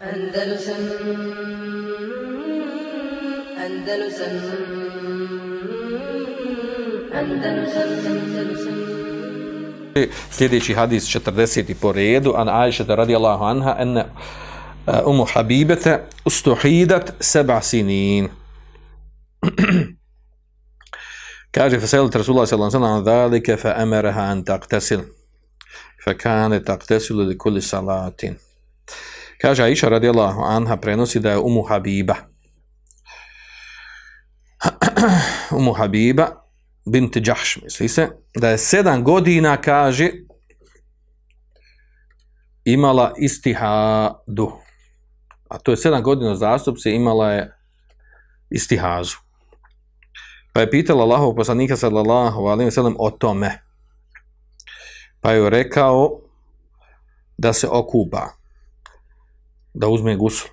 Andalusam Andalusam Andalusam Andalusam Sljedeći hadis 40. po redu, an Aisha da radi Allahu anha, ene uh, umu Habibete ustuhidat seba sinin. Kaže, faselit Rasulullah sallam sallam dhalike fa emeraha an taktesil. Fa kane taktesilu li kuli salatin. Kaže, Aisha radijallahu anha prenosi da je umu Habiba. umu Habiba bint Đahš, misli se, da je sedam godina, kaže, imala istihadu. A to je sedam godina zastupce, imala je istihazu. Pa je pitala Allahov poslanika sallallahu alaihi wa sallam o tome. Pa je rekao da se okupa, da uzme gusul.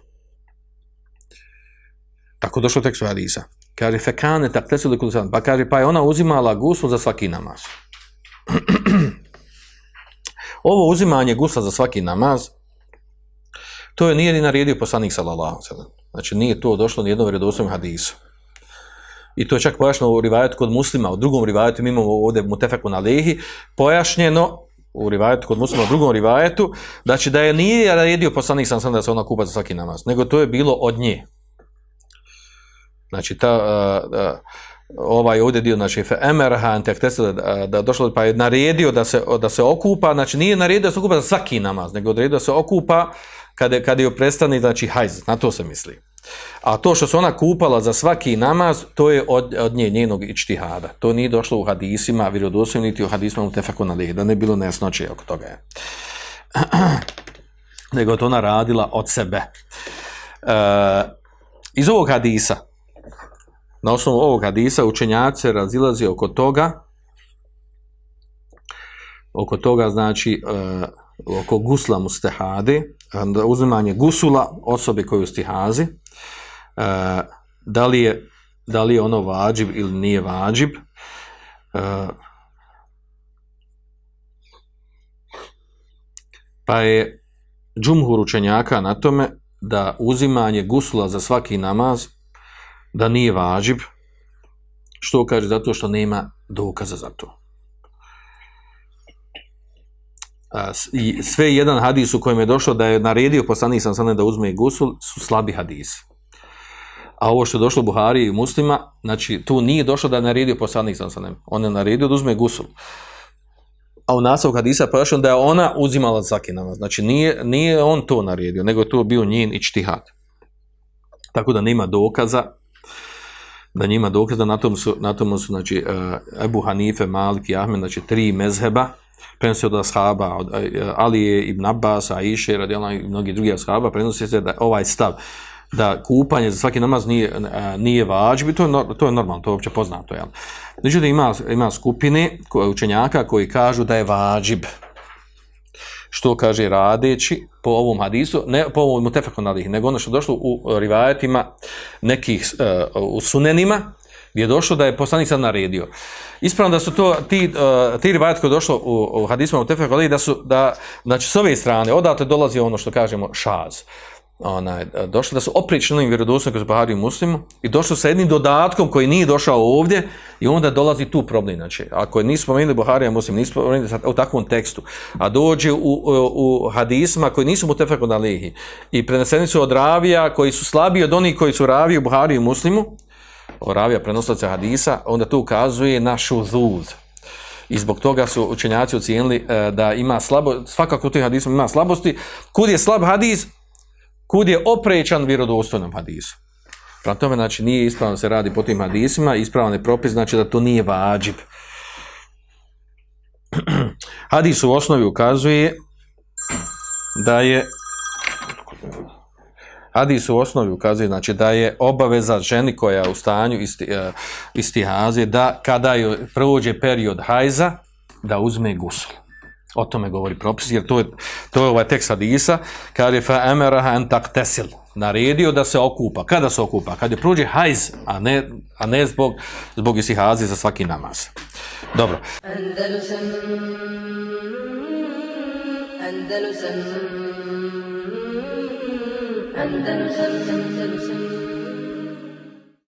Tako došlo tekstu hadisa. Kaže, fekane tak tesu li. Pa kaže, pa je ona uzimala gusul za svaki namaz. Ovo uzimanje gusla za svaki namaz, to je nije ni naredio poslanik sallallahu sallam. Znači, nije to došlo ni jednom vredoslovim hadisu. I to je čak pojašnjeno u rivajetu kod muslima, u drugom rivajetu, mi imamo ovdje mutefeku na lehi, pojašnjeno u rivajetu kod muslima, u drugom rivajetu, da će da je nije naredio poslanik sam sam da se ona kupa za svaki namaz, nego to je bilo od nje. Znači, ta, uh, uh, ovaj ovdje dio, znači, emerha, da, da došlo, pa je naredio da se, da se okupa, znači, nije naredio da se okupa za svaki namaz, nego naredio da se okupa kada, kada je prestani, znači, hajz, na to se misli. A to što se ona kupala za svaki namaz, to je od, od nje, njenog ičtihada. To nije došlo u hadisima, vjerodostojno, niti u hadisima u tefaku na da ne bilo nesnoće oko toga je. nego to ona radila od sebe. Uh, iz ovog hadisa, na osnovu ovog hadisa učenjaci razilazi oko toga oko toga znači e, oko gusla mustehade e, uzimanje gusula osobe koju stihazi uh, da li je da li je ono vađib ili nije vađib E, pa je džumhur učenjaka na tome da uzimanje gusula za svaki namaz da nije važib, što kaže zato što nema dokaza za to. A, i sve jedan hadis u kojem je došlo da je naredio poslanik sam sam da uzme gusul su slabi hadisi. A ovo što je došlo Buhari i muslima, znači tu nije došlo da je naredio poslanik sam sanem. On je naredio da uzme gusul. A u nasavu hadisa pa pojašnjeno da je ona uzimala zaki namaz. Znači nije, nije on to naredio, nego je to bio njen ičtihad. Tako da nema dokaza da njima dokaza, na tom su, na tom su znači, e, Ebu Hanife, Malik i Ahmed, znači tri mezheba, prenosi od ashaba, od e, Alije ibn Abbas, Aisha, radijalna i mnogi drugi ashaba, prenosi se da ovaj stav, da kupanje za svaki namaz nije, e, nije vađbi, to je, to je normalno, to je uopće poznato. Jel? Međutim, ima, ima skupine koje, učenjaka koji kažu da je vađib, što kaže radeći po ovom hadisu, ne po ovom mutefeku nadih, nego ono što došlo u rivajetima nekih, uh, u sunenima, gdje je došlo da je poslanik sad naredio. Ispravno da su to ti, uh, ti rivajet koji je došlo u, u hadisima u tefeku nadih, da su, da, znači s ove strane, odate dolazi ono što kažemo šaz onaj, došli da su oprični novim vjerodostojnim kroz Buhari i muslimu i došli sa jednim dodatkom koji nije došao ovdje i onda dolazi tu problem. Znači, ako nismo spomenuli i muslim, nismo spomenuli u takvom tekstu, a dođe u, u, u hadisma koji nisu mu tefeku i preneseni su od ravija koji su slabiji od onih koji su ravi u Buhari i muslimu, ravija prenoslaca hadisa, onda to ukazuje na šuzuz. I zbog toga su učenjaci ocijenili e, da ima slabo, svakako u tih hadisma ima slabosti. Kud je slab hadis, kud je oprećan vjerodostojnom hadisu. Prema tome, znači, nije ispravno se radi po tim hadisima, ispravan je propis, znači da to nije vađib. Hadis u osnovi ukazuje da je Hadis u osnovi ukazuje znači da je obaveza ženi koja je u stanju isti, e, istihaze da kada joj prođe period hajza da uzme gusul. O tome govori propis, jer to je, to je ovaj tekst hadisa, kad je fa emeraha en taktesil, naredio da se okupa. Kada se okupa? Kad je prođe hajz, a ne, a ne zbog, zbog isihazi za svaki namaz. Dobro. Andalusam, Andalusam, Andalusam